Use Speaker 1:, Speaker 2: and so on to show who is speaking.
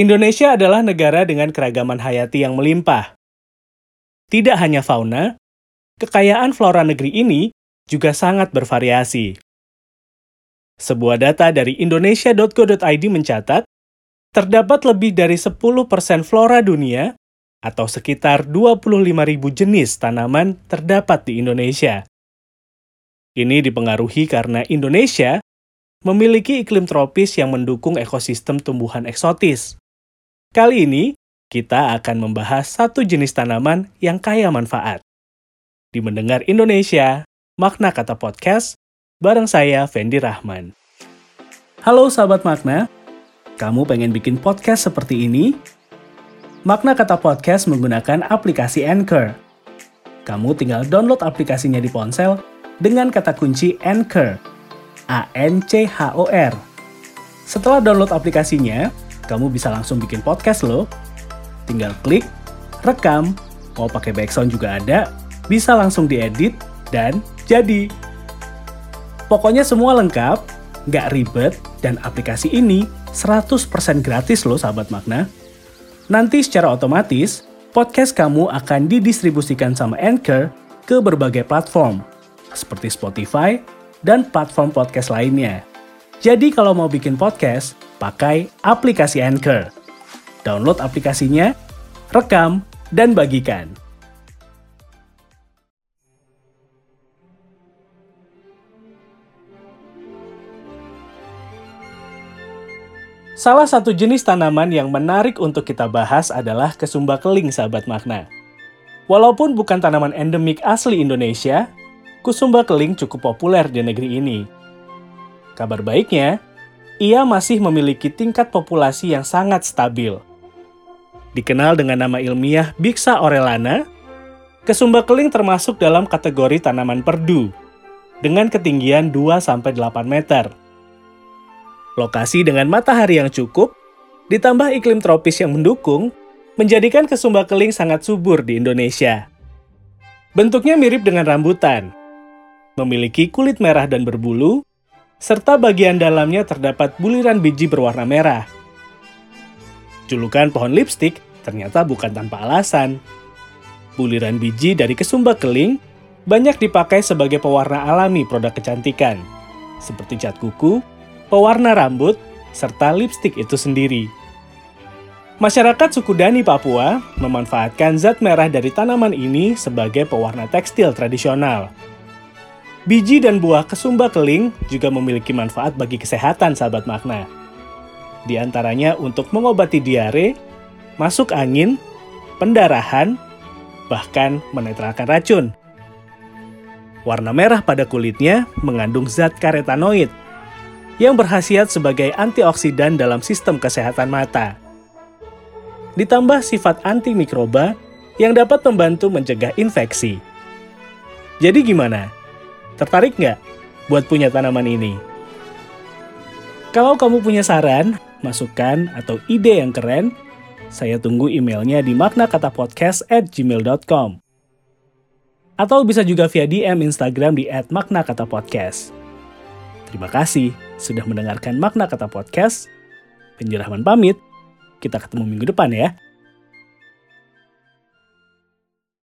Speaker 1: Indonesia adalah negara dengan keragaman hayati yang melimpah. Tidak hanya fauna, kekayaan flora negeri ini juga sangat bervariasi. Sebuah data dari indonesia.go.id mencatat, terdapat lebih dari 10% flora dunia atau sekitar 25.000 jenis tanaman terdapat di Indonesia. Ini dipengaruhi karena Indonesia memiliki iklim tropis yang mendukung ekosistem tumbuhan eksotis. Kali ini, kita akan membahas satu jenis tanaman yang kaya manfaat. Di Mendengar Indonesia, Makna Kata Podcast, bareng saya, Fendi Rahman. Halo sahabat Makna, kamu pengen bikin podcast seperti ini? Makna Kata Podcast menggunakan aplikasi Anchor. Kamu tinggal download aplikasinya di ponsel dengan kata kunci Anchor, A-N-C-H-O-R. Setelah download aplikasinya, kamu bisa langsung bikin podcast loh. Tinggal klik, rekam, mau pakai background juga ada, bisa langsung diedit, dan jadi. Pokoknya semua lengkap, nggak ribet, dan aplikasi ini 100% gratis loh sahabat makna. Nanti secara otomatis, podcast kamu akan didistribusikan sama Anchor ke berbagai platform, seperti Spotify dan platform podcast lainnya. Jadi kalau mau bikin podcast, pakai aplikasi Anchor. Download aplikasinya, rekam, dan bagikan. Salah satu jenis tanaman yang menarik untuk kita bahas adalah kesumba keling, sahabat makna. Walaupun bukan tanaman endemik asli Indonesia, kusumba keling cukup populer di negeri ini. Kabar baiknya, ia masih memiliki tingkat populasi yang sangat stabil. Dikenal dengan nama ilmiah Bixa orellana, kesumba keling termasuk dalam kategori tanaman perdu dengan ketinggian 2-8 meter. Lokasi dengan matahari yang cukup, ditambah iklim tropis yang mendukung, menjadikan kesumba keling sangat subur di Indonesia. Bentuknya mirip dengan rambutan, memiliki kulit merah dan berbulu, serta bagian dalamnya terdapat buliran biji berwarna merah. Julukan pohon lipstik ternyata bukan tanpa alasan. Buliran biji dari kesumba keling banyak dipakai sebagai pewarna alami produk kecantikan, seperti cat kuku, pewarna rambut, serta lipstik itu sendiri. Masyarakat suku Dani Papua memanfaatkan zat merah dari tanaman ini sebagai pewarna tekstil tradisional. Biji dan buah kesumba keling juga memiliki manfaat bagi kesehatan sahabat makna. Di antaranya untuk mengobati diare, masuk angin, pendarahan, bahkan menetralkan racun. Warna merah pada kulitnya mengandung zat karetanoid yang berhasiat sebagai antioksidan dalam sistem kesehatan mata. Ditambah sifat antimikroba yang dapat membantu mencegah infeksi. Jadi gimana? Tertarik nggak buat punya tanaman ini? Kalau kamu punya saran, masukan, atau ide yang keren, saya tunggu emailnya di maknakatapodcast at gmail.com. Atau bisa juga via DM Instagram di at maknakatapodcast. Terima kasih sudah mendengarkan Makna Kata Podcast. Penjerahman pamit. Kita ketemu minggu depan ya.